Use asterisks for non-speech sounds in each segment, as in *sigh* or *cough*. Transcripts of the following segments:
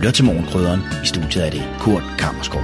lytter til Morgenkrydderen. I studiet er det Kurt Kammerskov.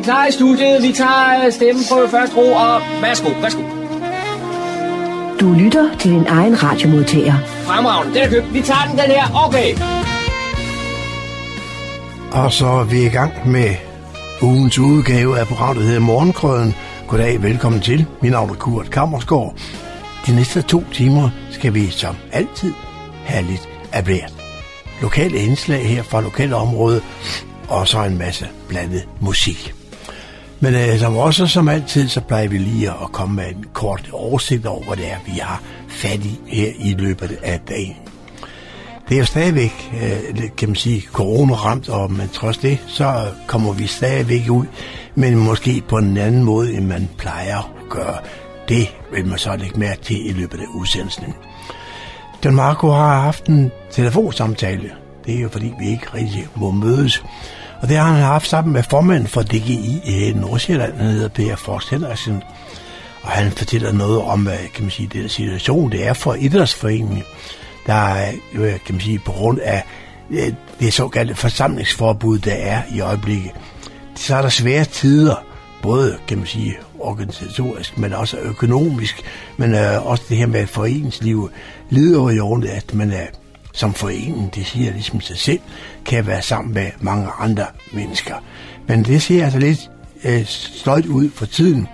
Okay, klar i studiet. Vi tager øh, stemmen på første ro, og værsgo, værsgo. Du lytter til din egen radiomodtager. Fremragende, den er købt. Vi tager den, den her. Okay. Og så er vi i gang med ugens udgave af programmet, der hedder Morgenkrøden. Goddag, velkommen til. Mit navn er Kurt Kammersgaard. De næste to timer skal vi som altid have lidt af hvert. Lokale indslag her fra lokale område, og så en masse blandet musik. Men øh, som også som altid, så plejer vi lige at komme med en kort oversigt over, hvad det er, vi har fat i her i løbet af dagen. Det er jo stadigvæk, øh, kan man sige, corona-ramt, og men trods det, så kommer vi stadigvæk ud, men måske på en anden måde, end man plejer at gøre. Det vil man så lægge mærke til i løbet af udsendelsen. Don Marco har haft en telefonsamtale. Det er jo fordi, vi ikke rigtig må mødes. Og det har han haft sammen med formanden for DGI i øh, Nordsjælland, han hedder Per Forst Henriksen. Og han fortæller noget om, hvad kan man sige, den situation, det er for idrætsforeningen, der er, jo, kan man sige, på grund af øh, det såkaldte forsamlingsforbud, der er i øjeblikket. Så er der svære tider, både kan man sige organisatorisk, men også økonomisk, men øh, også det her med foreningslivet lider jo under, at man er som foreningen, det siger ligesom sig selv, kan være sammen med mange andre mennesker. Men det ser altså lidt øh, sløjt ud for tiden,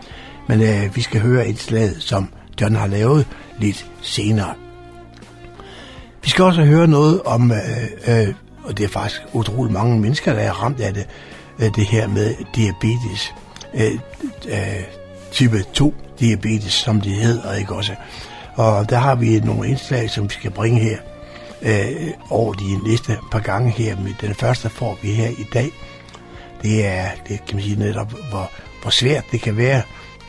men øh, vi skal høre et slag, som John har lavet lidt senere. Vi skal også høre noget om, øh, øh, og det er faktisk utroligt mange mennesker, der er ramt af det, øh, det her med diabetes, øh, øh, type 2 diabetes, som det hedder, ikke også? Og der har vi nogle indslag, som vi skal bringe her øh, over de næste par gange her. Men den første får vi her i dag. Det er, det kan man sige netop, hvor, hvor svært det kan være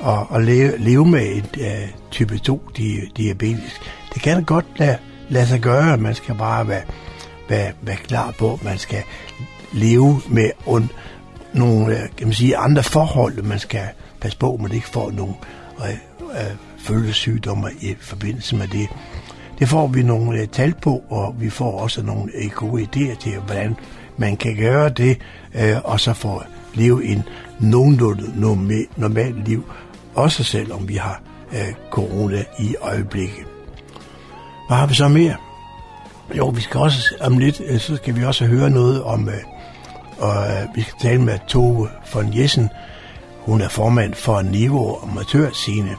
at, at leve, leve med et uh, øh, type 2 di, diabetes. Det kan godt lade, lade sig gøre, man skal bare være, være, være klar på, at man skal leve med un, nogle øh, kan man sige, andre forhold, man skal passe på, at man ikke får nogle øh, øh, følgesygdomme i forbindelse med det. Det får vi nogle øh, tal på, og vi får også nogle øh, gode idéer til, hvordan man kan gøre det, øh, og så få leve en nogenlunde normalt liv, også selvom vi har øh, corona i øjeblikket. Hvad har vi så mere? Jo, vi skal også om lidt, øh, så skal vi også høre noget om, øh, og øh, vi skal tale med Tove von Jessen. Hun er formand for Niveau Amatørscene.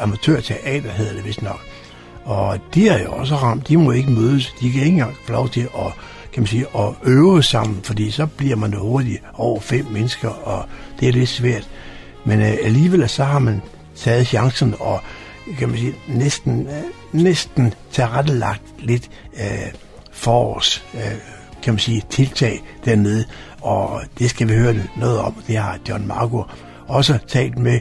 Amatørteater hedder det vist nok. Og de er jo også ramt. De må ikke mødes. De kan ikke engang få lov til at, kan man sige, at øve sammen, fordi så bliver man hurtigt over fem mennesker, og det er lidt svært. Men øh, alligevel så har man taget chancen og kan man sige, næsten, øh, næsten tilrettelagt lidt øh, forårs, øh, kan man sige, tiltag dernede, og det skal vi høre noget om. Det har John Margo også talt med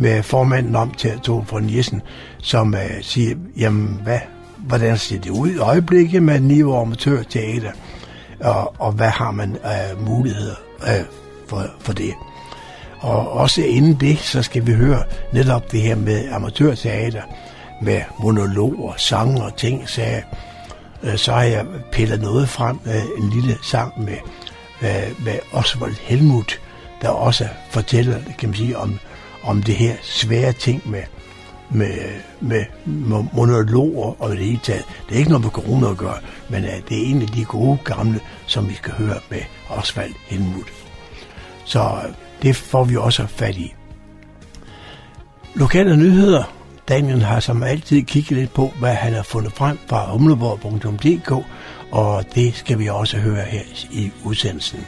med formanden om til Tove von Jessen, som uh, siger, jamen, hvad, hvordan ser det ud i øjeblikket med niveau amatørteater, og, og hvad har man af uh, muligheder uh, for, for det. Og også inden det, så skal vi høre netop det her med amatørteater, med monologer, sange og ting, så, uh, øh, så har jeg pillet noget frem, uh, en lille sang med, uh, med Oswald Helmut, der også fortæller, kan man sige, om om det her svære ting med, med, med monologer og det hele taget. Det er ikke noget med corona at gøre, men uh, det er en af de gode gamle, som vi skal høre med Osvald Helmut. Så uh, det får vi også fat i. Lokale nyheder. Daniel har som altid kigget lidt på, hvad han har fundet frem fra humleborg.dk, og det skal vi også høre her i udsendelsen.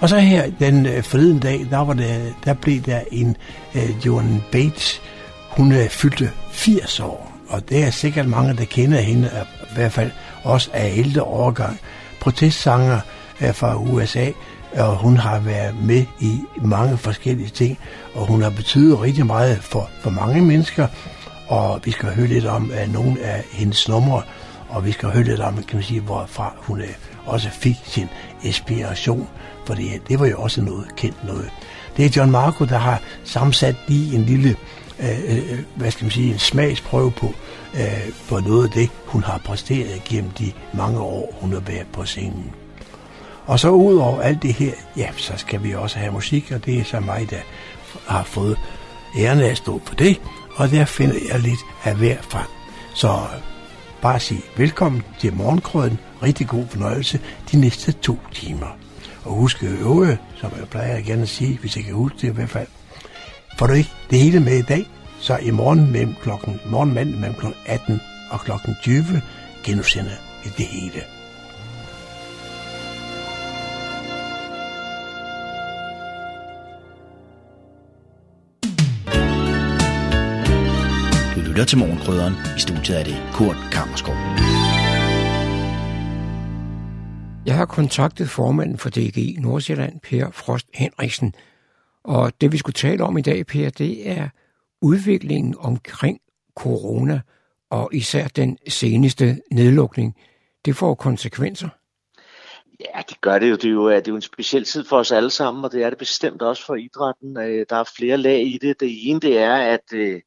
Og så her den øh, forleden dag, der, var det, der blev der en øh, Joan Bates, hun øh, fyldte 80 år, og det er sikkert mange, der kender hende, i hvert fald også af ældre overgang. Protestsanger øh, fra USA, og hun har været med i mange forskellige ting, og hun har betydet rigtig meget for, for mange mennesker, og vi skal høre lidt om uh, nogle af hendes numre, og vi skal høre lidt om, kan man sige, hvorfra hun er også fik sin inspiration, for det, det var jo også noget kendt noget. Det er John Marco, der har sammensat lige en lille, øh, øh, hvad skal man sige, en smagsprøve på, øh, på noget af det, hun har præsteret gennem de mange år, hun har været på scenen. Og så ud over alt det her, ja, så skal vi også have musik, og det er så mig, der har fået æren af at stå på det, og der finder jeg lidt af hver frem. Så bare sige velkommen til morgenkrøden. Rigtig god fornøjelse de næste to timer. Og husk øve, som jeg plejer gerne at sige, hvis jeg kan huske det i hvert fald. Får du ikke det hele med i dag, så i morgen mellem klokken, morgen mandag mellem klokken 18 og klokken 20 genudsender vi det hele. Lytter til morgenkrydderen. I studiet er det Kurt Kammerskov. Jeg har kontaktet formanden for DGI Nordsjælland, Per Frost Henriksen, og det vi skulle tale om i dag, Per, det er udviklingen omkring corona, og især den seneste nedlukning. Det får konsekvenser. Ja, det gør det jo. Det er jo, det er jo en speciel tid for os alle sammen, og det er det bestemt også for idrætten. Øh, der er flere lag i det. Det ene det er, at øh,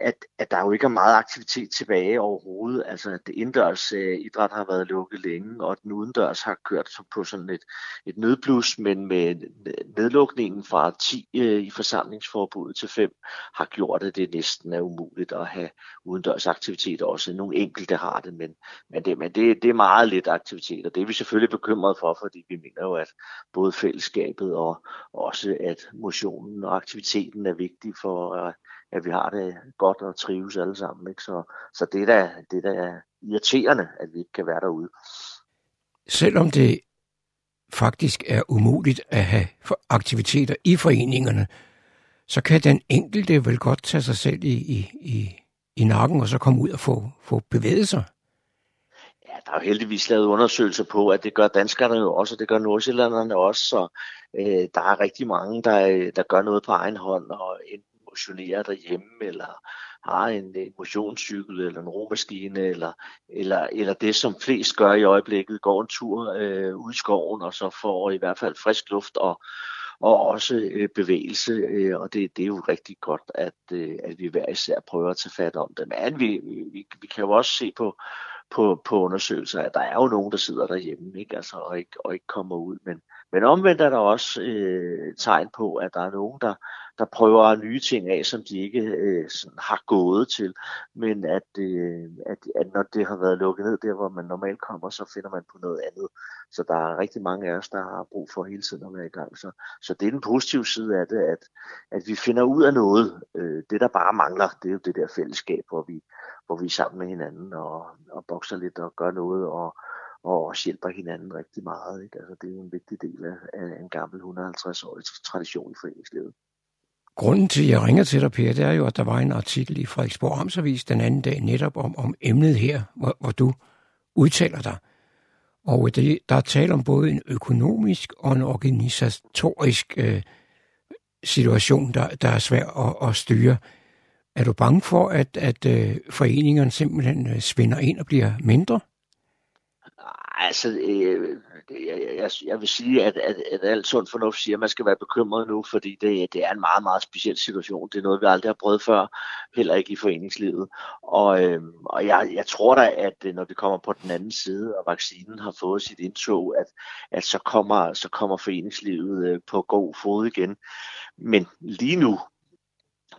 at, at der jo ikke er meget aktivitet tilbage overhovedet. Altså, det indendørs øh, idræt har været lukket længe, og den udendørs har kørt på sådan et, et nødblus, men med nedlukningen fra 10 øh, i forsamlingsforbuddet til 5 har gjort, at det næsten er umuligt at have udendørs aktivitet også. Nogle enkelte har det, men, men, det, men det, det er meget lidt aktivitet, og det er vi selvfølgelig bekymret for, fordi vi mener jo, at både fællesskabet og også at motionen og aktiviteten er vigtig for at at vi har det godt og trives alle sammen. Ikke? Så, så det, er da, det er da irriterende, at vi ikke kan være derude. Selvom det faktisk er umuligt at have aktiviteter i foreningerne, så kan den enkelte vel godt tage sig selv i, i, i, i nakken og så komme ud og få, få bevæget sig. Ja, der er jo heldigvis lavet undersøgelser på, at det gør danskerne jo også, og det gør nordsjællanderne også, så øh, der er rigtig mange, der, der gør noget på egen hånd, og enten motionerer derhjemme, eller har en, en motionscykel, eller en romaskine, eller, eller, eller det, som flest gør i øjeblikket, går en tur øh, ud i skoven, og så får i hvert fald frisk luft og, og også øh, bevægelse, øh, og det, det er jo rigtig godt, at, øh, at vi hver især prøver at tage fat om det. Men vi, vi, vi kan jo også se på, på, på undersøgelser, at der er jo nogen, der sidder derhjemme ikke? Altså, og, ikke, og ikke kommer ud. Men, men omvendt er der også øh, tegn på, at der er nogen, der, der prøver nye ting af, som de ikke øh, sådan har gået til. Men at, øh, at, at når det har været lukket ned der, hvor man normalt kommer, så finder man på noget andet. Så der er rigtig mange af os, der har brug for hele tiden at være i gang. Så, så det er den positive side af det, at, at vi finder ud af noget. Øh, det, der bare mangler, det er jo det der fællesskab, hvor vi, hvor vi er sammen med hinanden og, og bokser lidt og gør noget og, og også hjælper hinanden rigtig meget. Ikke? Altså, det er jo en vigtig del af, af en gammel 150-årig tradition i foreningslivet. Grunden til, at jeg ringer til dig, Per, det er jo, at der var en artikel i Frederiksborg Amtsavis den anden dag netop om, om emnet her, hvor, hvor du udtaler dig. Og øh, det, der er tale om både en økonomisk og en organisatorisk øh, situation, der, der er svær at, at styre. Er du bange for, at, at øh, foreningerne simpelthen øh, svinder ind og bliver mindre? Altså, øh, jeg, jeg, jeg vil sige, at, at, at alt sund fornuft siger, at man skal være bekymret nu, fordi det, det er en meget, meget speciel situation. Det er noget, vi aldrig har prøvet før, heller ikke i foreningslivet. Og, øhm, og jeg, jeg tror da, at øh, når vi kommer på den anden side, og vaccinen har fået sit indtog, at, at så, kommer, så kommer foreningslivet øh, på god fod igen. Men lige nu,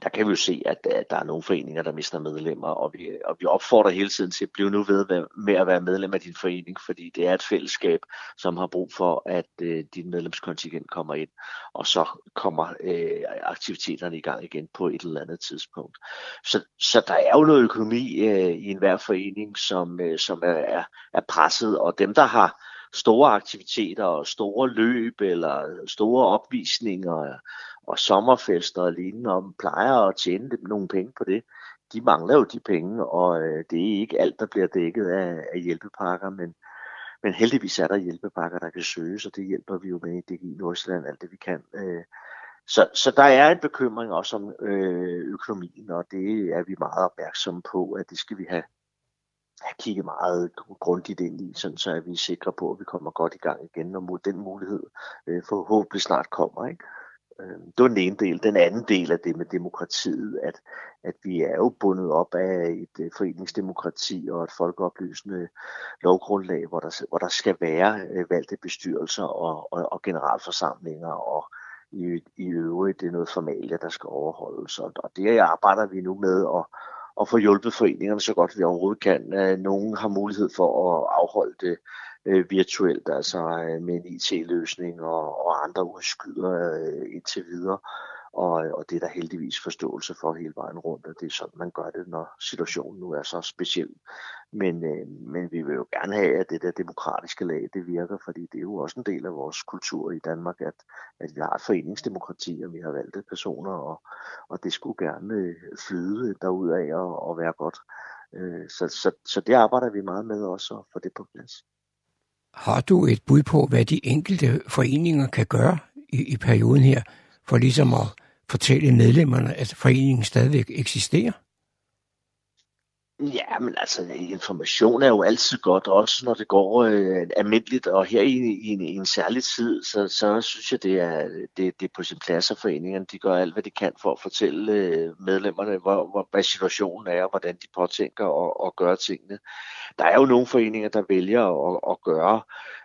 der kan vi jo se, at, at der er nogle foreninger, der mister medlemmer, og vi, og vi opfordrer hele tiden til at blive nu ved med at være medlem af din forening, fordi det er et fællesskab, som har brug for, at øh, din medlemskontingent kommer ind, og så kommer øh, aktiviteterne i gang igen på et eller andet tidspunkt. Så, så der er jo noget økonomi øh, i enhver forening, som, øh, som er, er presset, og dem, der har store aktiviteter og store løb eller store opvisninger og sommerfester og lignende, og plejer at tjene nogle penge på det. De mangler jo de penge, og øh, det er ikke alt, der bliver dækket af, af hjælpepakker, men, men heldigvis er der hjælpepakker, der kan søges, og det hjælper vi jo med i DGI Nordsjælland alt det, vi kan. Øh, så, så der er en bekymring også om øh, økonomien, og det er vi meget opmærksomme på, at det skal vi have, have kigget meget grundigt ind i, sådan så er vi sikre på, at vi kommer godt i gang igen, når den mulighed øh, forhåbentlig snart kommer. Ikke? Øhm, det var den ene del. Den anden del af det med demokratiet, at, at vi er jo bundet op af et øh, foreningsdemokrati og et folkeoplysende lovgrundlag, hvor der, hvor der skal være øh, valgte bestyrelser og, og, og generalforsamlinger og i, i øvrigt det er noget formalia, der skal overholdes. Og, og det arbejder vi nu med at, at få hjulpet foreningerne så godt vi overhovedet kan. Øh, nogen har mulighed for at afholde det øh, virtuelt, altså øh, med en IT-løsning og, og andre udskyder øh, indtil videre. Og, og det er der heldigvis forståelse for hele vejen rundt, og det er sådan, man gør det, når situationen nu er så speciel. Men, øh, men vi vil jo gerne have, at det der demokratiske lag, det virker, fordi det er jo også en del af vores kultur i Danmark, at, at vi har et foreningsdemokrati, og vi har valgte personer, og, og det skulle gerne øh, flyde derudad og, og være godt. Øh, så, så, så det arbejder vi meget med også, at få det på plads. Har du et bud på, hvad de enkelte foreninger kan gøre i, i perioden her, for ligesom at fortælle medlemmerne, at foreningen stadigvæk eksisterer? Ja, men altså information er jo altid godt, også når det går øh, almindeligt, og her i, i, en, i en særlig tid, så, så synes jeg, det er, det, det er på sin plads, at foreningerne de gør alt, hvad de kan for at fortælle øh, medlemmerne, hvor, hvor, hvad situationen er, og hvordan de påtænker at, at gøre tingene. Der er jo nogle foreninger, der vælger at, at gøre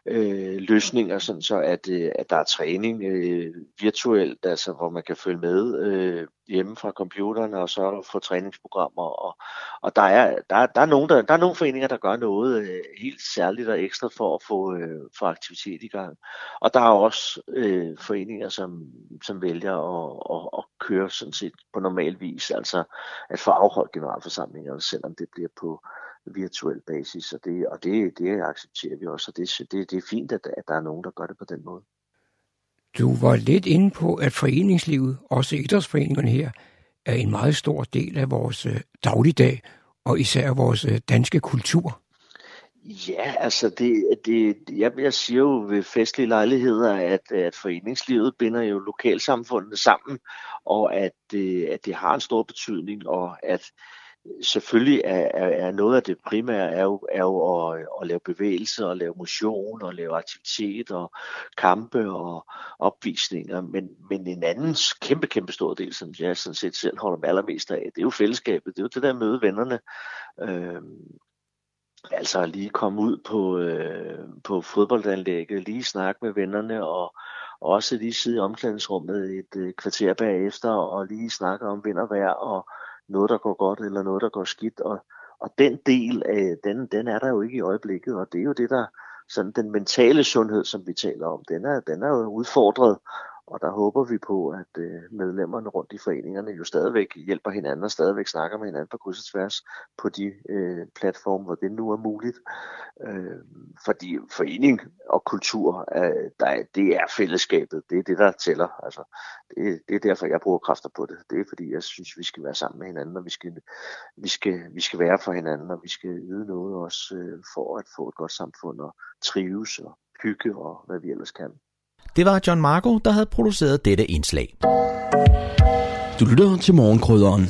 øh, løsninger, sådan så at, øh, at der er træning øh, virtuelt, altså hvor man kan følge med øh, hjemme fra computeren og så få træningsprogrammer. Og, og der, er, der, der, er nogen, der, der er nogle foreninger, der gør noget øh, helt særligt og ekstra for at få, øh, få aktivitet i gang. Og der er også øh, foreninger, som, som vælger at, at, at køre sådan set på normal vis, altså at få afholdt generalforsamlinger, selvom det bliver på virtuel basis, og det, og det, det accepterer vi også, og det, det, det er fint, at, at der er nogen, der gør det på den måde. Du var lidt inde på, at foreningslivet, også idrætsforeningerne her, er en meget stor del af vores øh, dagligdag, og især vores øh, danske kultur. Ja, altså det, det, jeg, jeg siger jo ved festlige lejligheder, at, at foreningslivet binder jo lokalsamfundet sammen, og at, at det har en stor betydning, og at selvfølgelig er, er, er noget af det primære er jo, er jo at, at lave bevægelse og lave motion og lave aktivitet og kampe og opvisninger. Men, men en anden kæmpe, kæmpe stor del, som jeg sådan set selv holder med allermest af, det er jo fællesskabet. Det er jo det der møde vennerne. Øh, altså lige komme ud på, øh, på fodboldanlægget, lige snakke med vennerne og også lige sidde i omklædningsrummet et øh, kvarter bagefter og lige snakke om vind og vejr og noget, der går godt, eller noget, der går skidt. Og, og den del, af, den, den er der jo ikke i øjeblikket, og det er jo det, der sådan den mentale sundhed, som vi taler om, den er, den er jo udfordret, og der håber vi på, at øh, medlemmerne rundt i foreningerne jo stadigvæk hjælper hinanden og stadigvæk snakker med hinanden på kryds og tværs på de øh, platforme, hvor det nu er muligt. Øh, fordi forening og kultur, øh, der, det er fællesskabet. Det er det, der tæller. Altså, det, det er derfor, jeg bruger kræfter på det. Det er fordi, jeg synes, vi skal være sammen med hinanden, og vi skal, vi skal, vi skal være for hinanden, og vi skal yde noget også øh, for at få et godt samfund og trives og hygge og hvad vi ellers kan. Det var John Marco, der havde produceret dette indslag. Du lytter til morgenkrydderen.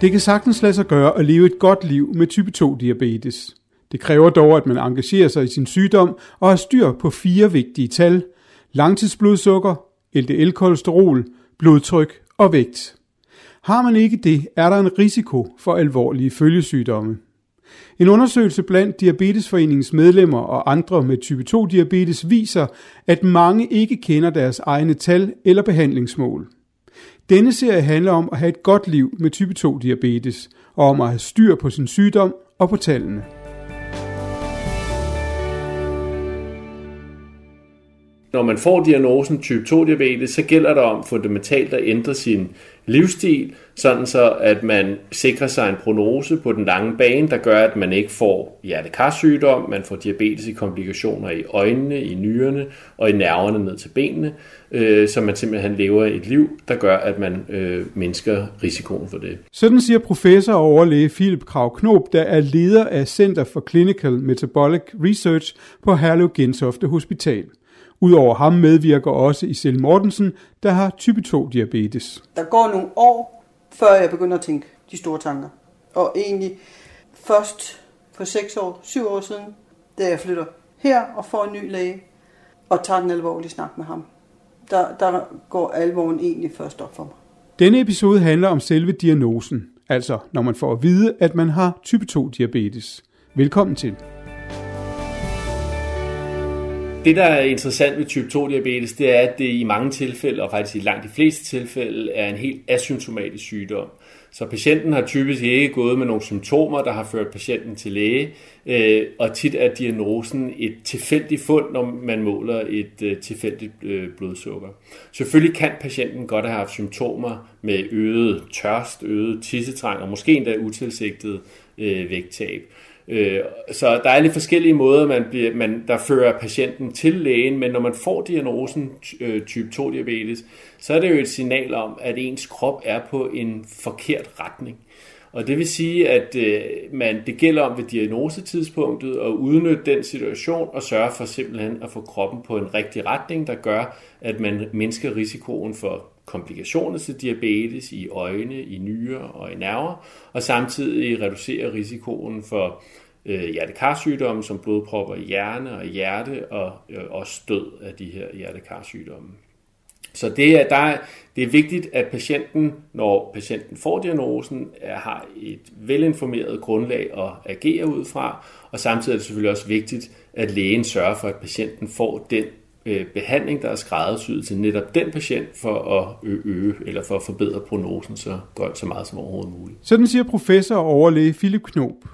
Det kan sagtens lade sig gøre at leve et godt liv med type 2 diabetes. Det kræver dog, at man engagerer sig i sin sygdom og har styr på fire vigtige tal. Langtidsblodsukker, LDL-kolesterol, blodtryk og vægt. Har man ikke det, er der en risiko for alvorlige følgesygdomme. En undersøgelse blandt Diabetesforeningens medlemmer og andre med type 2-diabetes viser, at mange ikke kender deres egne tal eller behandlingsmål. Denne serie handler om at have et godt liv med type 2-diabetes, og om at have styr på sin sygdom og på tallene. Når man får diagnosen type 2-diabetes, så gælder det om fundamentalt at ændre sin livsstil, sådan så at man sikrer sig en prognose på den lange bane, der gør, at man ikke får hjertekarsygdom, man får diabetes i komplikationer i øjnene, i nyrerne og i nerverne ned til benene, øh, så man simpelthen lever et liv, der gør, at man øh, mindsker risikoen for det. Sådan siger professor og overlæge Philip Krav Knob, der er leder af Center for Clinical Metabolic Research på Herlev Gentofte Hospital. Udover ham medvirker også Isel Mortensen, der har type 2 diabetes. Der går nogle år, før jeg begynder at tænke de store tanker. Og egentlig først for 6 år, 7 år siden, da jeg flytter her og får en ny læge, og tager den alvorlige snak med ham. Der, der går alvoren egentlig først op for mig. Denne episode handler om selve diagnosen, altså når man får at vide, at man har type 2 diabetes. Velkommen til. Det, der er interessant ved type 2-diabetes, det er, at det i mange tilfælde, og faktisk i langt de fleste tilfælde, er en helt asymptomatisk sygdom. Så patienten har typisk ikke gået med nogle symptomer, der har ført patienten til læge, øh, og tit er diagnosen et tilfældigt fund, når man måler et øh, tilfældigt øh, blodsukker. Selvfølgelig kan patienten godt have haft symptomer med øget tørst, øget tissetrang og måske endda utilsigtet vægttab. Øh, så der er lidt forskellige måder, man bliver, man, der fører patienten til lægen, men når man får diagnosen øh, type 2 diabetes, så er det jo et signal om, at ens krop er på en forkert retning. Og det vil sige, at øh, man, det gælder om ved diagnosetidspunktet at udnytte den situation og sørge for simpelthen at få kroppen på en rigtig retning, der gør, at man mindsker risikoen for komplikationer til diabetes i øjne, i nyrer og i nerver, og samtidig reducere risikoen for øh, hjertekarsygdomme som blodpropper i hjerne og hjerte, og øh, også død af de her hjertekarsygdomme. Så det er, der, det er vigtigt, at patienten, når patienten får diagnosen, er, har et velinformeret grundlag at agere ud fra, og samtidig er det selvfølgelig også vigtigt, at lægen sørger for, at patienten får den øh, behandling, der er skræddersyet til netop den patient for at øge eller for at forbedre prognosen så godt så meget som overhovedet muligt. Sådan siger professor og overlæge Philip Knob.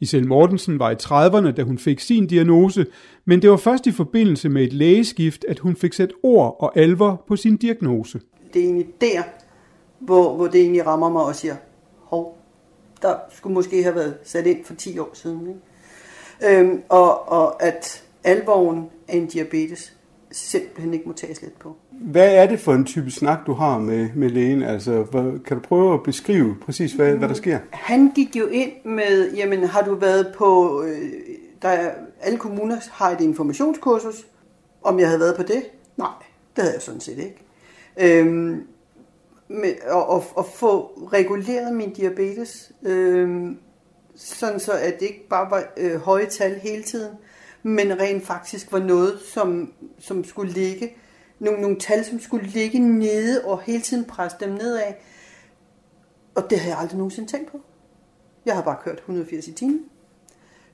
Isel Mortensen var i 30'erne, da hun fik sin diagnose, men det var først i forbindelse med et lægeskift, at hun fik sat ord og alvor på sin diagnose. Det er egentlig der, hvor, hvor det egentlig rammer mig og siger, hov, der skulle måske have været sat ind for 10 år siden. Ikke? Øhm, og, og at alvoren af en diabetes simpelthen ikke må tages let på. Hvad er det for en type snak, du har med, med lægen? Altså, hvad, kan du prøve at beskrive præcis, hvad, hvad der sker? Han gik jo ind med, jamen har du været på, øh, der er, alle kommuner har et informationskursus, om jeg havde været på det? Nej, det havde jeg sådan set ikke. Øhm, med, og, og, og få reguleret min diabetes, øhm, sådan så at det ikke bare var øh, høje tal hele tiden, men rent faktisk var noget, som, som skulle ligge, nogle, nogle tal, som skulle ligge nede og hele tiden presse dem nedad. Og det har jeg aldrig nogensinde tænkt på. Jeg har bare kørt 180 i timen.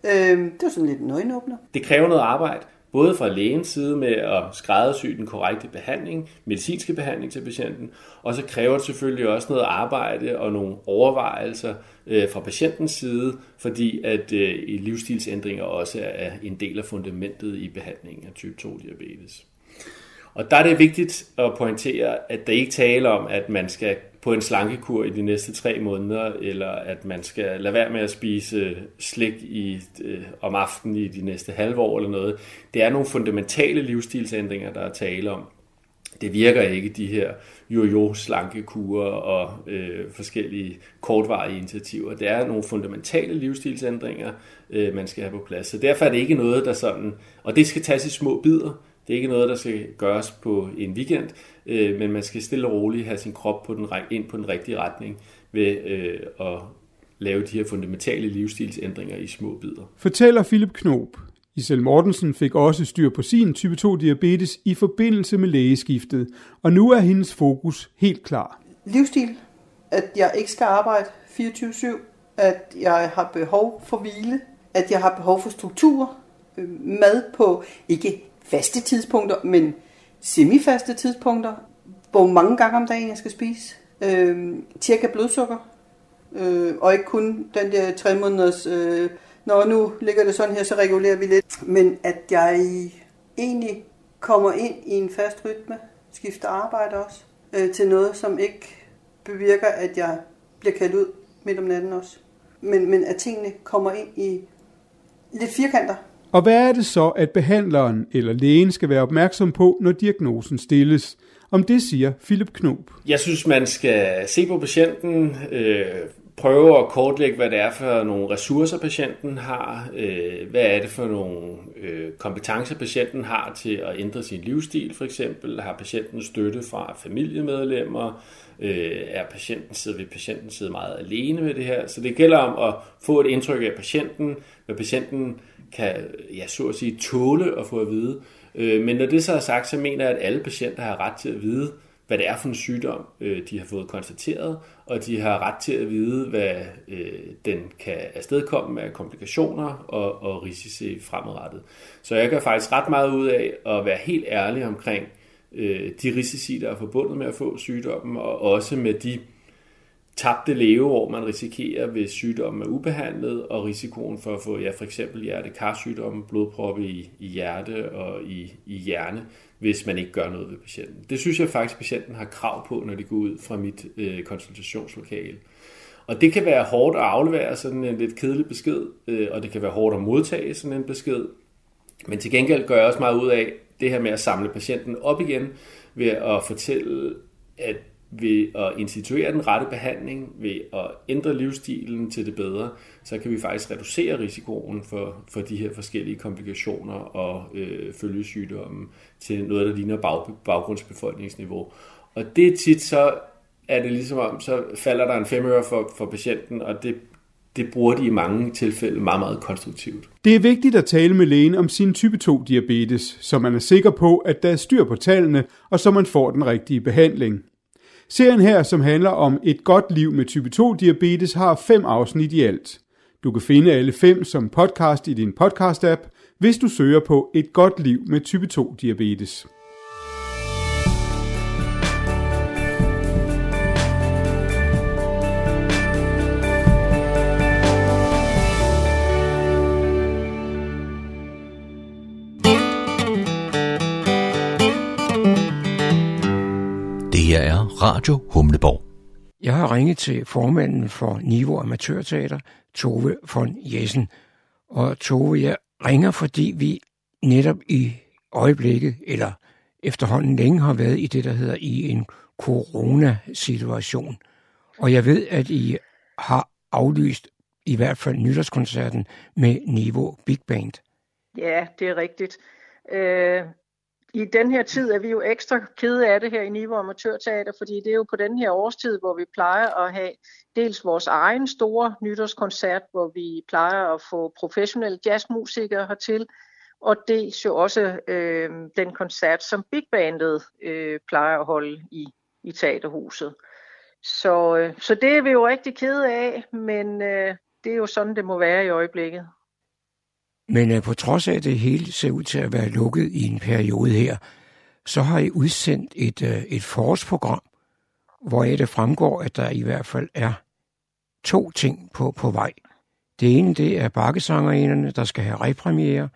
Øh, det var sådan lidt en øjenåbner. Det kræver noget arbejde, både fra lægens side med at skræddersy den korrekte behandling, medicinske behandling til patienten, og så kræver det selvfølgelig også noget arbejde og nogle overvejelser øh, fra patientens side, fordi at øh, livsstilsændringer også er en del af fundamentet i behandlingen af type 2 diabetes. Og der er det vigtigt at pointere, at der ikke taler om, at man skal på en slankekur i de næste tre måneder, eller at man skal lade være med at spise slik i, øh, om aftenen i de næste halve år eller noget. Det er nogle fundamentale livsstilsændringer, der er tale om. Det virker ikke, de her jojo slankekurer og øh, forskellige kortvarige initiativer. Det er nogle fundamentale livsstilsændringer, øh, man skal have på plads. Så derfor er det ikke noget, der sådan... Og det skal tages i små bidder. Det er ikke noget, der skal gøres på en weekend, øh, men man skal stille og roligt have sin krop på den, ind på den rigtige retning ved øh, at lave de her fundamentale livsstilsændringer i små bidder. Fortæller Philip Knob. Isel Mortensen fik også styr på sin type 2 diabetes i forbindelse med lægeskiftet, og nu er hendes fokus helt klar. Livsstil, at jeg ikke skal arbejde 24-7, at jeg har behov for hvile, at jeg har behov for struktur, øh, mad på ikke faste tidspunkter, men semifaste tidspunkter, hvor mange gange om dagen jeg skal spise, øh, tjekke blodsukker, øh, og ikke kun den der tre måneders, øh, når nu ligger det sådan her, så regulerer vi lidt, men at jeg egentlig kommer ind i en fast rytme, skifter arbejde også, øh, til noget, som ikke bevirker, at jeg bliver kaldt ud midt om natten også. Men, men at tingene kommer ind i lidt firkanter. Og hvad er det så, at behandleren eller lægen skal være opmærksom på, når diagnosen stilles? Om det siger Philip Knob. Jeg synes, man skal se på patienten, øh, prøve at kortlægge, hvad det er for nogle ressourcer, patienten har, øh, hvad er det for nogle øh, kompetencer, patienten har til at ændre sin livsstil, for eksempel. Har patienten støtte fra familiemedlemmer? Øh, er patienten sidder, vil patienten sidde meget alene med det her? Så det gælder om at få et indtryk af patienten, hvad patienten kan, ja, så at sige, tåle at få at vide. Øh, men når det så er sagt, så mener jeg, at alle patienter har ret til at vide, hvad det er for en sygdom, øh, de har fået konstateret, og de har ret til at vide, hvad øh, den kan afstedkomme af komplikationer og, og risici fremadrettet. Så jeg gør faktisk ret meget ud af at være helt ærlig omkring de risici, der er forbundet med at få sygdommen, og også med de tabte leveår, man risikerer, hvis sygdommen er ubehandlet, og risikoen for at få ja, for eksempel hjertekarsygdomme, blodproppe i, i hjerte og i, i hjerne, hvis man ikke gør noget ved patienten. Det synes jeg faktisk, patienten har krav på, når de går ud fra mit øh, konsultationslokale. Og det kan være hårdt at aflevere sådan en lidt kedelig besked, øh, og det kan være hårdt at modtage sådan en besked. Men til gengæld gør jeg også meget ud af det her med at samle patienten op igen, ved at fortælle, at ved at instituere den rette behandling, ved at ændre livsstilen til det bedre, så kan vi faktisk reducere risikoen for, for de her forskellige komplikationer og øh, følgesygdomme til noget, der ligner bag, baggrundsbefolkningsniveau. Og det er tit så, er det ligesom om, så falder der en femøre for, for patienten, og det, det bruger de i mange tilfælde meget, meget konstruktivt. Det er vigtigt at tale med lægen om sin type 2-diabetes, så man er sikker på, at der er styr på tallene, og så man får den rigtige behandling. Serien her, som handler om et godt liv med type 2-diabetes, har fem afsnit i alt. Du kan finde alle fem som podcast i din podcast-app, hvis du søger på et godt liv med type 2-diabetes. Her er Radio Humleborg. Jeg har ringet til formanden for Niveau Amatørteater, Tove von Jessen. Og Tove, jeg ringer, fordi vi netop i øjeblikket, eller efterhånden længe har været i det, der hedder i en coronasituation. Og jeg ved, at I har aflyst i hvert fald nytårskoncerten med Niveau Big Band. Ja, det er rigtigt. Øh, i den her tid er vi jo ekstra kede af det her i Niveau Amatørteater, fordi det er jo på den her årstid, hvor vi plejer at have dels vores egen store nytårskoncert, hvor vi plejer at få professionelle jazzmusikere hertil, og dels jo også øh, den koncert, som Big Bandet øh, plejer at holde i, i teaterhuset. Så, øh, så det er vi jo rigtig kede af, men øh, det er jo sådan, det må være i øjeblikket. Men øh, på trods af, at det hele ser ud til at være lukket i en periode her, så har I udsendt et, øh, et forårsprogram, hvor det fremgår, at der i hvert fald er to ting på, på vej. Det ene, det er bakkesangerinderne, der skal have repremiere.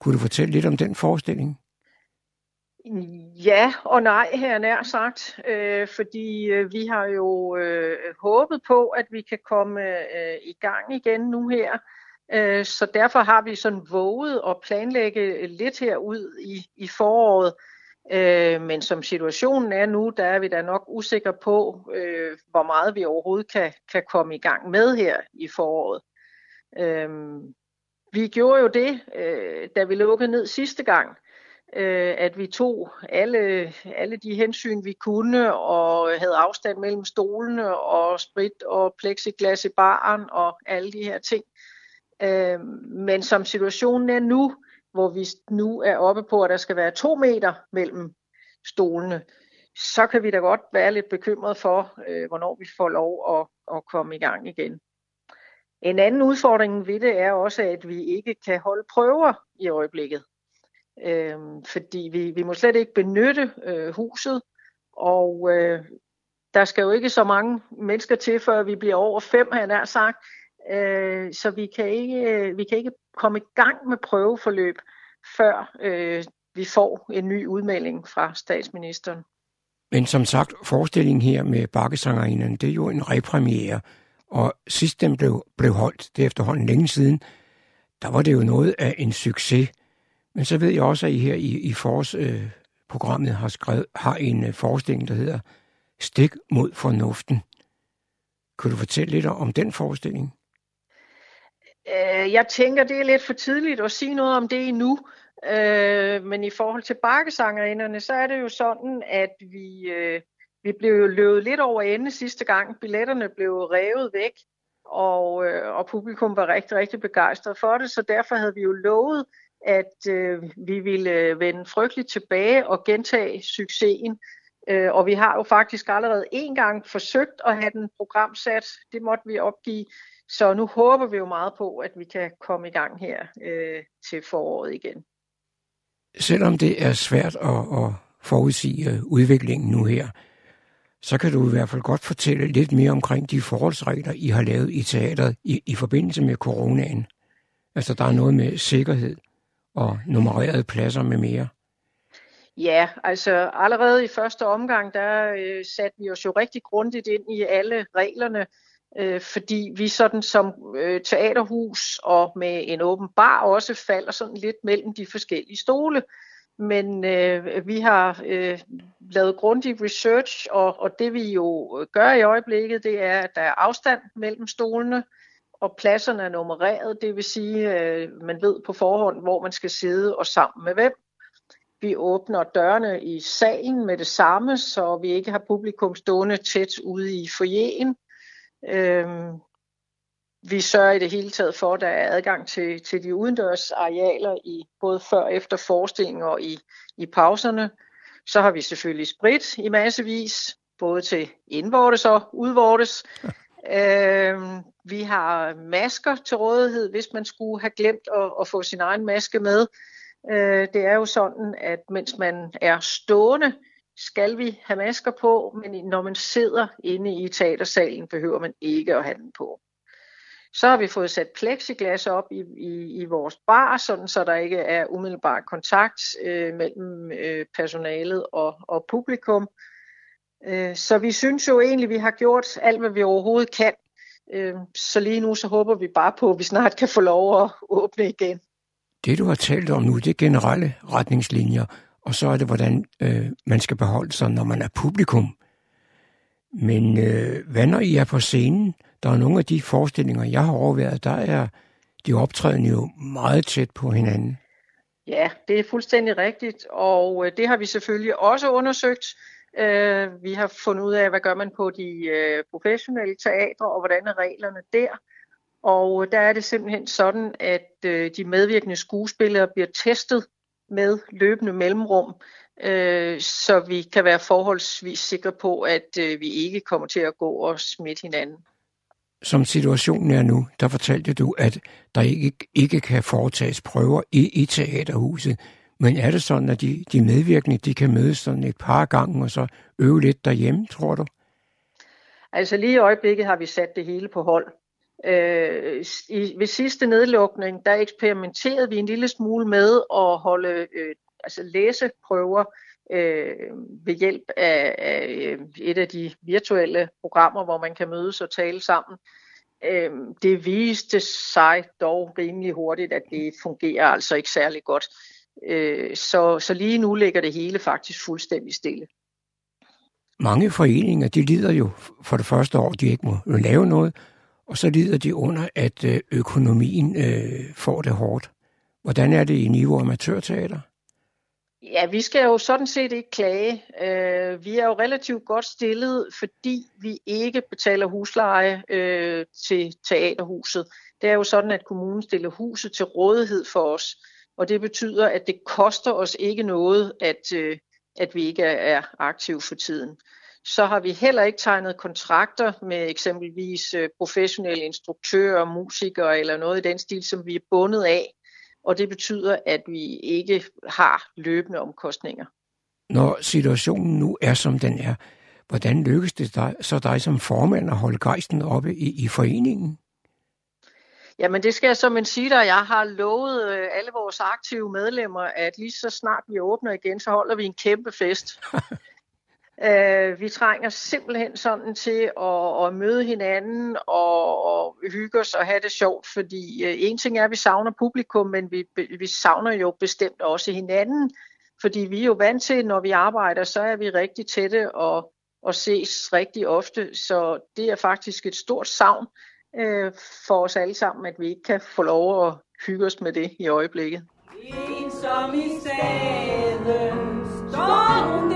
Kunne du fortælle lidt om den forestilling? Ja og nej, her nær sagt, øh, fordi øh, vi har jo øh, håbet på, at vi kan komme øh, i gang igen nu her Øh, så derfor har vi sådan våget at planlægge lidt her ud i, i foråret. Øh, men som situationen er nu, der er vi da nok usikre på, øh, hvor meget vi overhovedet kan, kan komme i gang med her i foråret. Vi gjorde jo det, da vi lukkede ned sidste gang, at vi tog alle, alle de hensyn, vi kunne, og havde afstand mellem stolene og sprit og plexiglas i baren og alle de her ting. Øh, men som situationen er nu, hvor vi nu er oppe på, at der skal være to meter mellem stolene, så kan vi da godt være lidt bekymret for, øh, hvornår vi får lov at, at komme i gang igen. En anden udfordring ved det er også, at vi ikke kan holde prøver i øjeblikket. Øh, fordi vi, vi må slet ikke benytte øh, huset, og øh, der skal jo ikke så mange mennesker til, før vi bliver over fem, har jeg nær sagt. Øh, så vi kan, ikke, øh, vi kan ikke komme i gang med prøveforløb, før øh, vi får en ny udmelding fra statsministeren. Men som sagt, forestillingen her med Bakkesangerinden, det er jo en repremiere, og sidst den blev, blev holdt, det er efterhånden længe siden, der var det jo noget af en succes. Men så ved jeg også, at I her i, i Fors øh, programmet har, skrevet, har en øh, forestilling, der hedder Stik mod fornuften. Kan du fortælle lidt om den forestilling? Øh, jeg tænker, det er lidt for tidligt at sige noget om det endnu. Øh, men i forhold til bakkesangerinderne, så er det jo sådan, at vi, øh, vi blev løbet lidt over ende sidste gang. Billetterne blev revet væk, og, øh, og publikum var rigtig, rigtig begejstret for det. Så derfor havde vi jo lovet, at øh, vi ville øh, vende frygteligt tilbage og gentage succesen. Øh, og vi har jo faktisk allerede en gang forsøgt at have den programsat. Det måtte vi opgive. Så nu håber vi jo meget på, at vi kan komme i gang her øh, til foråret igen. Selvom det er svært at, at forudsige øh, udviklingen nu her, så kan du i hvert fald godt fortælle lidt mere omkring de forholdsregler, I har lavet i teateret i, i forbindelse med coronaen. Altså, der er noget med sikkerhed og nummererede pladser med mere. Ja, altså allerede i første omgang, der øh, satte vi os jo rigtig grundigt ind i alle reglerne, øh, fordi vi sådan som øh, teaterhus og med en åben bar også falder sådan lidt mellem de forskellige stole. Men øh, vi har øh, lavet grundig research, og, og det vi jo øh, gør i øjeblikket, det er, at der er afstand mellem stolene, og pladserne er nummereret, det vil sige, øh, man ved på forhånd, hvor man skal sidde og sammen med hvem. Vi åbner dørene i salen med det samme, så vi ikke har publikum stående tæt ude i foyeren. Øhm, vi sørger i det hele taget for, at der er adgang til, til de udendørs arealer i både før og efter forestillinger og i, i pauserne. Så har vi selvfølgelig sprit i massevis, både til indvortes og udvortes. øhm, vi har masker til rådighed, hvis man skulle have glemt at, at få sin egen maske med. Øh, det er jo sådan, at mens man er stående, skal vi have masker på, men når man sidder inde i teatersalen, behøver man ikke at have den på. Så har vi fået sat plexiglas op i, i, i vores bar, sådan så der ikke er umiddelbar kontakt øh, mellem øh, personalet og, og publikum. Øh, så vi synes jo egentlig, vi har gjort alt, hvad vi overhovedet kan. Øh, så lige nu så håber vi bare på, at vi snart kan få lov at åbne igen. Det du har talt om nu, det er generelle retningslinjer, og så er det, hvordan øh, man skal beholde sig, når man er publikum. Men øh, hvad når I er på scenen? Der er nogle af de forestillinger, jeg har overværet, der er de optrædende jo meget tæt på hinanden. Ja, det er fuldstændig rigtigt, og øh, det har vi selvfølgelig også undersøgt. Øh, vi har fundet ud af, hvad gør man på de øh, professionelle teatre, og hvordan er reglerne der. Og øh, der er det simpelthen sådan, at øh, de medvirkende skuespillere bliver testet med løbende mellemrum, øh, så vi kan være forholdsvis sikre på, at øh, vi ikke kommer til at gå og smitte hinanden. Som situationen er nu, der fortalte du, at der ikke, ikke kan foretages prøver i, i teaterhuset. Men er det sådan, at de, de medvirkende de kan mødes sådan et par gange og så øve lidt derhjemme, tror du? Altså lige i øjeblikket har vi sat det hele på hold. Øh, i, ved sidste nedlukning, der eksperimenterede vi en lille smule med at holde øh, altså læseprøver øh, ved hjælp af, af øh, et af de virtuelle programmer, hvor man kan mødes og tale sammen. Øh, det viste sig dog rimelig hurtigt, at det fungerer altså ikke særlig godt. Øh, så, så lige nu ligger det hele faktisk fuldstændig stille. Mange foreninger, de lider jo for det første år, de ikke må lave noget, og så lider de under, at øh, økonomien øh, får det hårdt. Hvordan er det i niveau amatørteater? Ja, vi skal jo sådan set ikke klage. Øh, vi er jo relativt godt stillet, fordi vi ikke betaler husleje øh, til teaterhuset. Det er jo sådan, at kommunen stiller huset til rådighed for os, og det betyder, at det koster os ikke noget, at, øh, at vi ikke er aktive for tiden så har vi heller ikke tegnet kontrakter med eksempelvis øh, professionelle instruktører, musikere eller noget i den stil, som vi er bundet af. Og det betyder, at vi ikke har løbende omkostninger. Når situationen nu er, som den er, hvordan lykkes det dig, så dig som formand at holde gejsten oppe i, i foreningen? Jamen det skal jeg som sige dig. Jeg har lovet øh, alle vores aktive medlemmer, at lige så snart vi åbner igen, så holder vi en kæmpe fest. *laughs* Uh, vi trænger simpelthen sådan til at, at møde hinanden og, og hygge os og have det sjovt, fordi øh, en ting er, at vi savner publikum, men vi, vi savner jo bestemt også hinanden, fordi vi er jo vant til, når vi arbejder, så er vi rigtig tætte og, og ses rigtig ofte, så det er faktisk et stort savn øh, for os alle sammen, at vi ikke kan få lov at hygge os med det i øjeblikket. En som i staden står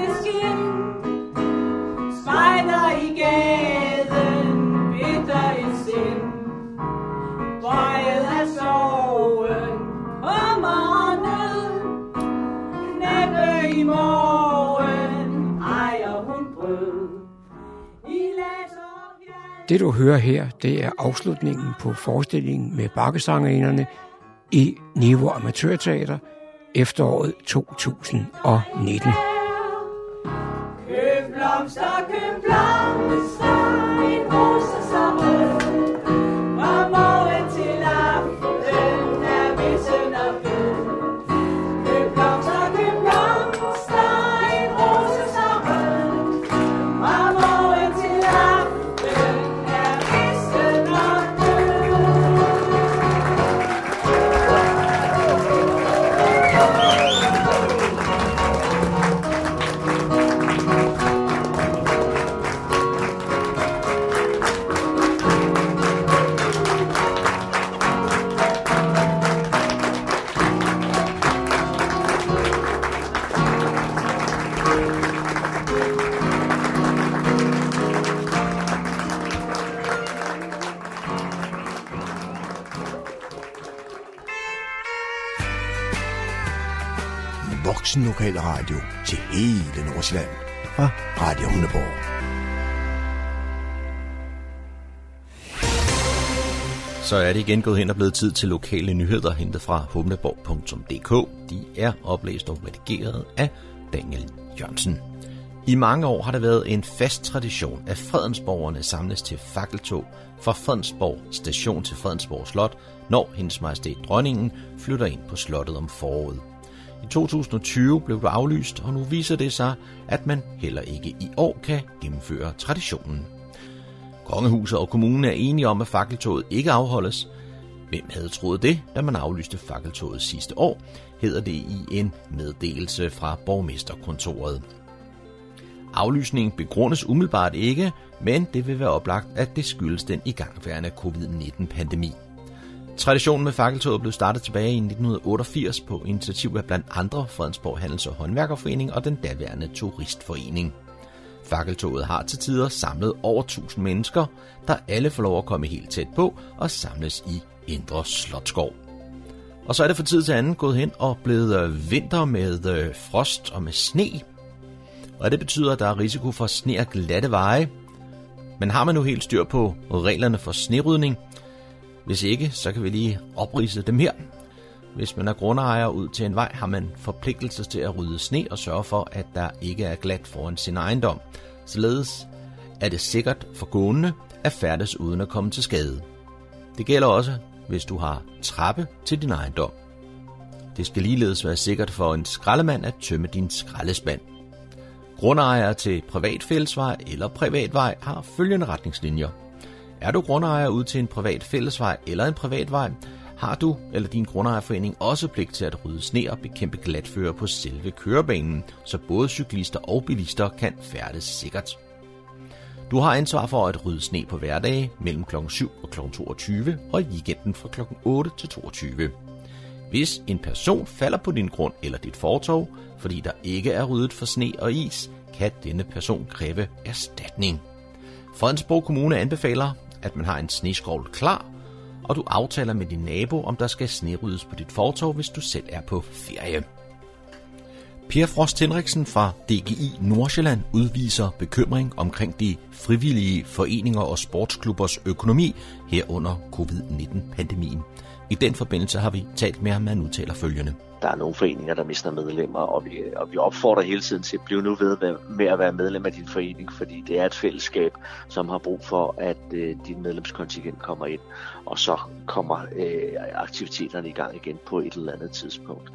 Det du hører her, det er afslutningen på forestillingen med bakkesangerinderne i Niveau Amatørteater efteråret 2019 køb blomster, Nordsjælland fra Radio Hundeborg. Så er det igen gået hen og blevet tid til lokale nyheder hentet fra humleborg.dk. De er oplæst og redigeret af Daniel Jørgensen. I mange år har der været en fast tradition, at Fredensborgerne samles til fakkeltog fra Fredensborg station til Fredensborg Slot, når hendes majestæt dronningen flytter ind på slottet om foråret. I 2020 blev det aflyst, og nu viser det sig, at man heller ikke i år kan gennemføre traditionen. Kongehuset og kommunen er enige om, at fakkeltoget ikke afholdes. Hvem havde troet det, da man aflyste fakkeltoget sidste år, hedder det i en meddelelse fra borgmesterkontoret. Aflysningen begrundes umiddelbart ikke, men det vil være oplagt, at det skyldes den igangværende covid-19-pandemi. Traditionen med fakkeltoget blev startet tilbage i 1988 på initiativ af blandt andre Fredensborg Handels- og Håndværkerforening og den daværende Turistforening. Fakkeltoget har til tider samlet over 1000 mennesker, der alle får lov at komme helt tæt på og samles i Indre Slotskov. Og så er det for tid til anden gået hen og blevet øh, vinter med øh, frost og med sne. Og det betyder, at der er risiko for sne og glatte veje. Men har man nu helt styr på reglerne for snerydning, hvis ikke, så kan vi lige oprise dem her. Hvis man er grundejer ud til en vej, har man forpligtelse til at rydde sne og sørge for, at der ikke er glat foran sin ejendom. Således er det sikkert for gående at færdes uden at komme til skade. Det gælder også, hvis du har trappe til din ejendom. Det skal ligeledes være sikkert for en skraldemand at tømme din skraldespand. Grundejere til privat fællesvej eller privatvej har følgende retningslinjer – er du grundejer ud til en privat fællesvej eller en privat vej, har du eller din grundejerforening også pligt til at rydde sne og bekæmpe glatfører på selve kørebanen, så både cyklister og bilister kan færdes sikkert. Du har ansvar for at rydde sne på hverdage mellem kl. 7 og kl. 22 og i weekenden fra kl. 8 til 22. Hvis en person falder på din grund eller dit fortov, fordi der ikke er ryddet for sne og is, kan denne person kræve erstatning. Fredensborg Kommune anbefaler, at man har en sneskovl klar, og du aftaler med din nabo, om der skal sneryddes på dit fortov, hvis du selv er på ferie. Per Frost Henriksen fra DGI Nordsjælland udviser bekymring omkring de frivillige foreninger og sportsklubbers økonomi herunder covid-19-pandemien. I den forbindelse har vi talt med ham, han udtaler følgende. Der er nogle foreninger, der mister medlemmer, og vi, og vi opfordrer hele tiden til at blive nu ved med at være medlem af din forening, fordi det er et fællesskab, som har brug for, at øh, din medlemskontingent kommer ind, og så kommer øh, aktiviteterne i gang igen på et eller andet tidspunkt.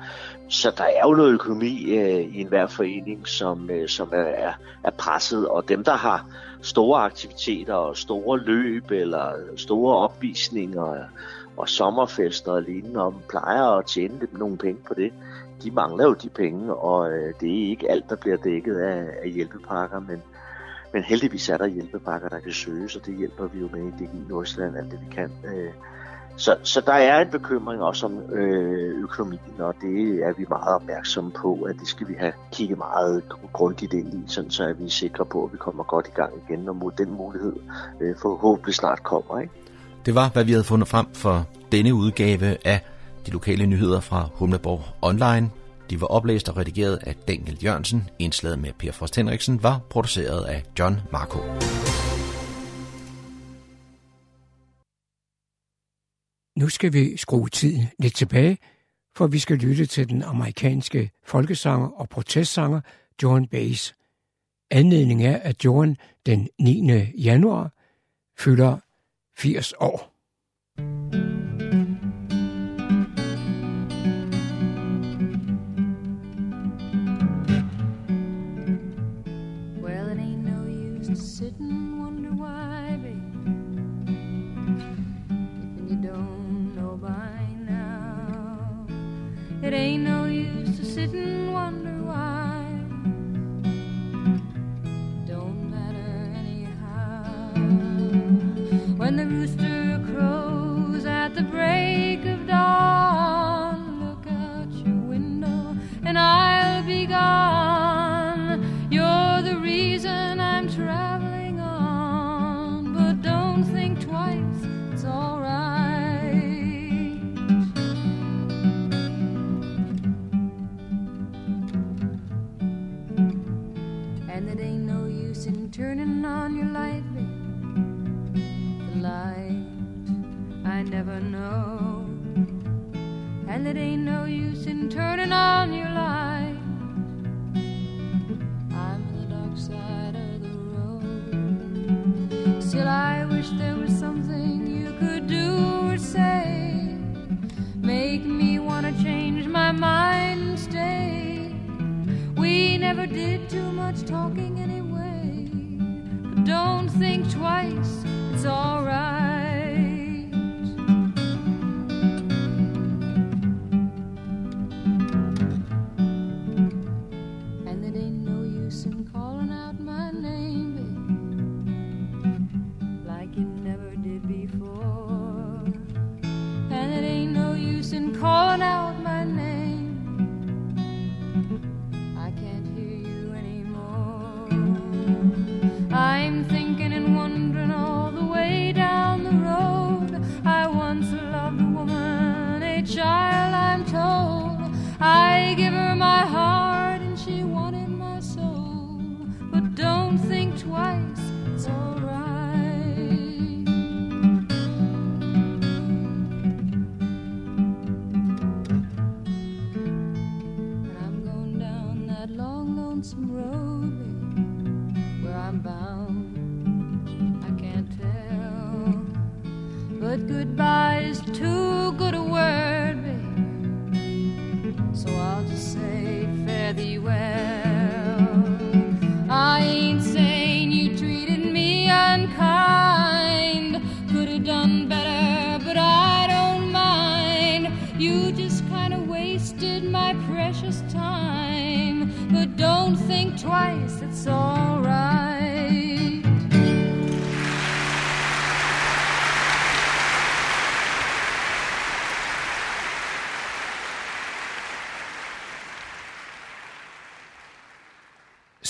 Så der er jo noget økonomi øh, i enhver forening, som, øh, som er, er presset, og dem, der har store aktiviteter og store løb eller store opvisninger, og sommerfester og lignende, og plejer at tjene dem nogle penge på det. De mangler jo de penge, og øh, det er ikke alt, der bliver dækket af, af hjælpepakker, men, men heldigvis er der hjælpepakker, der kan søges, og det hjælper vi jo med i DGI Nordsjælland alt det, vi kan. Øh, så, så der er en bekymring også om øh, økonomien, og det er vi meget opmærksomme på, at det skal vi have kigget meget grundigt ind i, sådan så er vi sikre på, at vi kommer godt i gang igen, og den mulighed øh, forhåbentlig snart kommer. Ikke? Det var, hvad vi havde fundet frem for denne udgave af de lokale nyheder fra Humleborg Online. De var oplæst og redigeret af Daniel Jørgensen. Indslaget med Per Frost Henriksen var produceret af John Marco. Nu skal vi skrue tiden lidt tilbage, for vi skal lytte til den amerikanske folkesanger og protestsanger John Bass. Anledningen er, at John den 9. januar fylder 80 år. It ain't no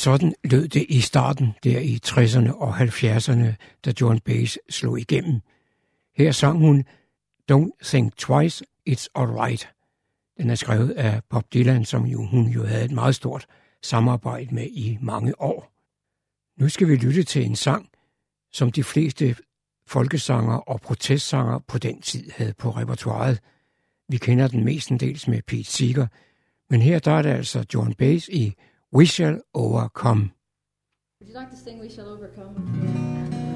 Sådan lød det i starten, der i 60'erne og 70'erne, da John Bass slog igennem. Her sang hun Don't Think Twice, It's Alright. Den er skrevet af Bob Dylan, som jo, hun jo havde et meget stort samarbejde med i mange år. Nu skal vi lytte til en sang, som de fleste folkesanger og protestsanger på den tid havde på repertoiret. Vi kender den mestendels med Pete Seeger, men her der er det altså John Bass i We Shall Overcome. Would you like to sing We Shall Overcome?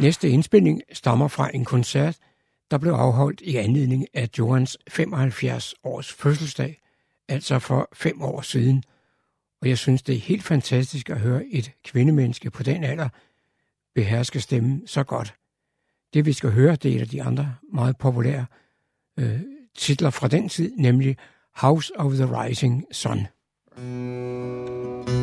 Næste indspilning stammer fra en koncert, der blev afholdt i anledning af Johans 75 års fødselsdag, altså for fem år siden. Og jeg synes, det er helt fantastisk at høre et kvindemenneske på den alder beherske stemmen så godt. Det vi skal høre, det er et af de andre meget populære øh, titler fra den tid, nemlig House of the Rising Sun. There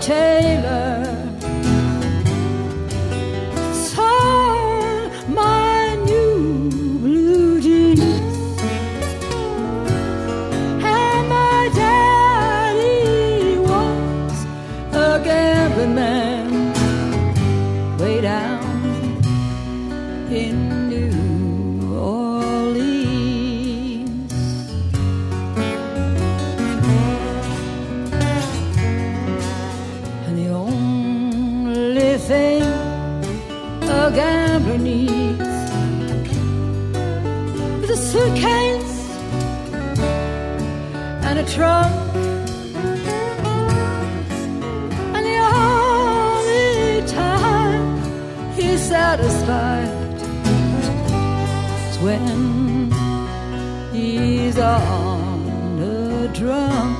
take a gambler needs is a suitcase and a trunk. And the only time he's satisfied is when he's on the drum.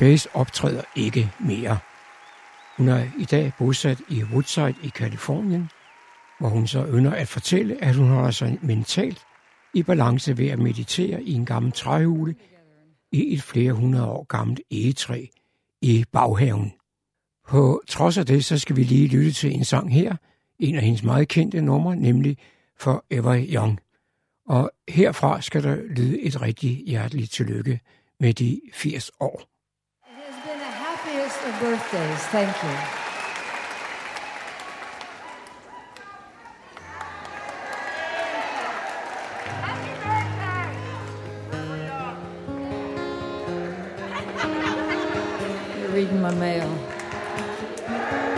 Bass optræder ikke mere. Hun er i dag bosat i Woodside i Kalifornien, hvor hun så ynder at fortælle, at hun holder sig mentalt i balance ved at meditere i en gammel træhule i et flere hundrede år gammelt egetræ i baghaven. På trods af det, så skal vi lige lytte til en sang her, en af hendes meget kendte numre, nemlig Forever Young. Og herfra skal der lyde et rigtig hjerteligt tillykke med de 80 år. Birthdays. Thank you. You're *laughs* reading my mail.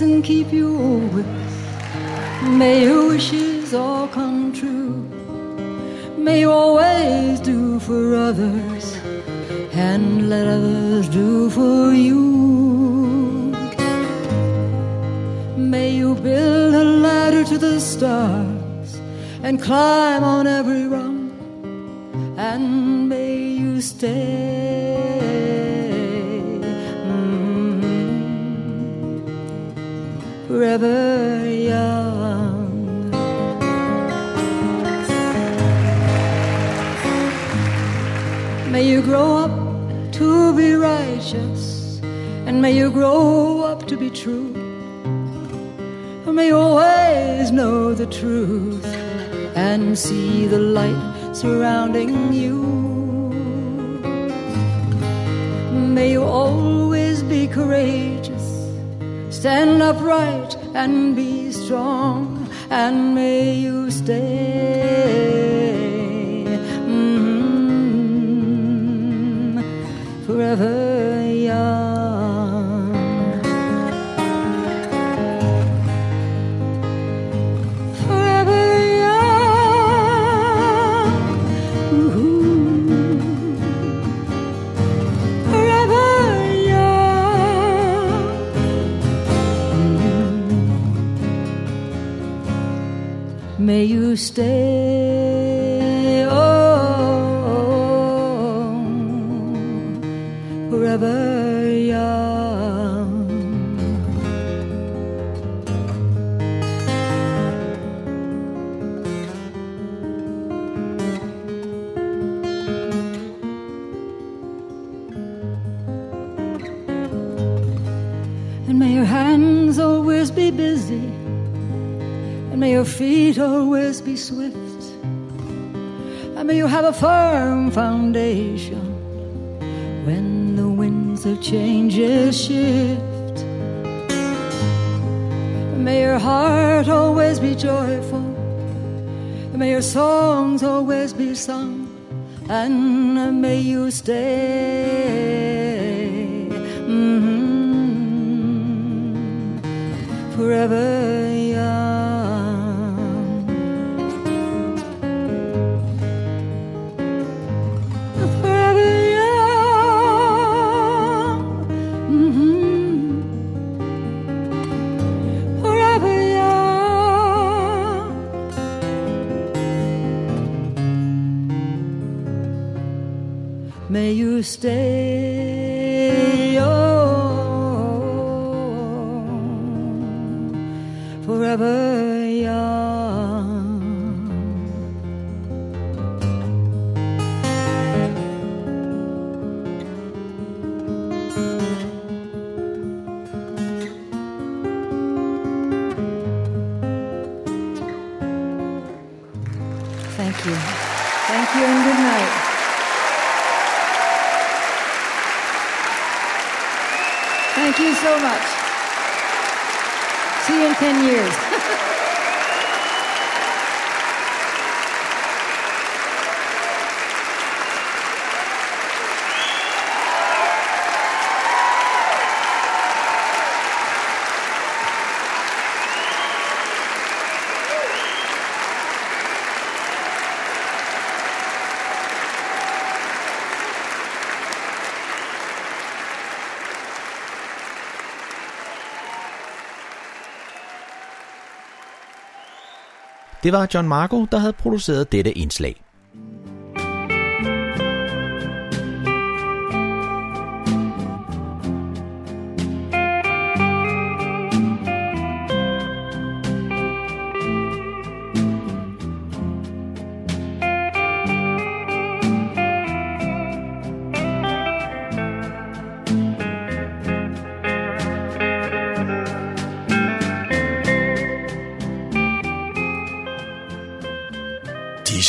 And keep you always. May your wishes all come true. May you always do for others and let others do for you. May you build a ladder to the stars and climb on every rung, and may you stay forever young. May you grow up to be righteous, and may you grow up to be true. And may you always know the truth and see the light surrounding you. May you always be courageous, stand upright and be strong, and may you stay mm, forever May you stay your feet always be swift, and may you have a firm foundation when the winds of changes shift. And may your heart always be joyful, and may your songs always be sung, and may you stay. Mhm forever stay Det var John Marco, der havde produceret dette indslag.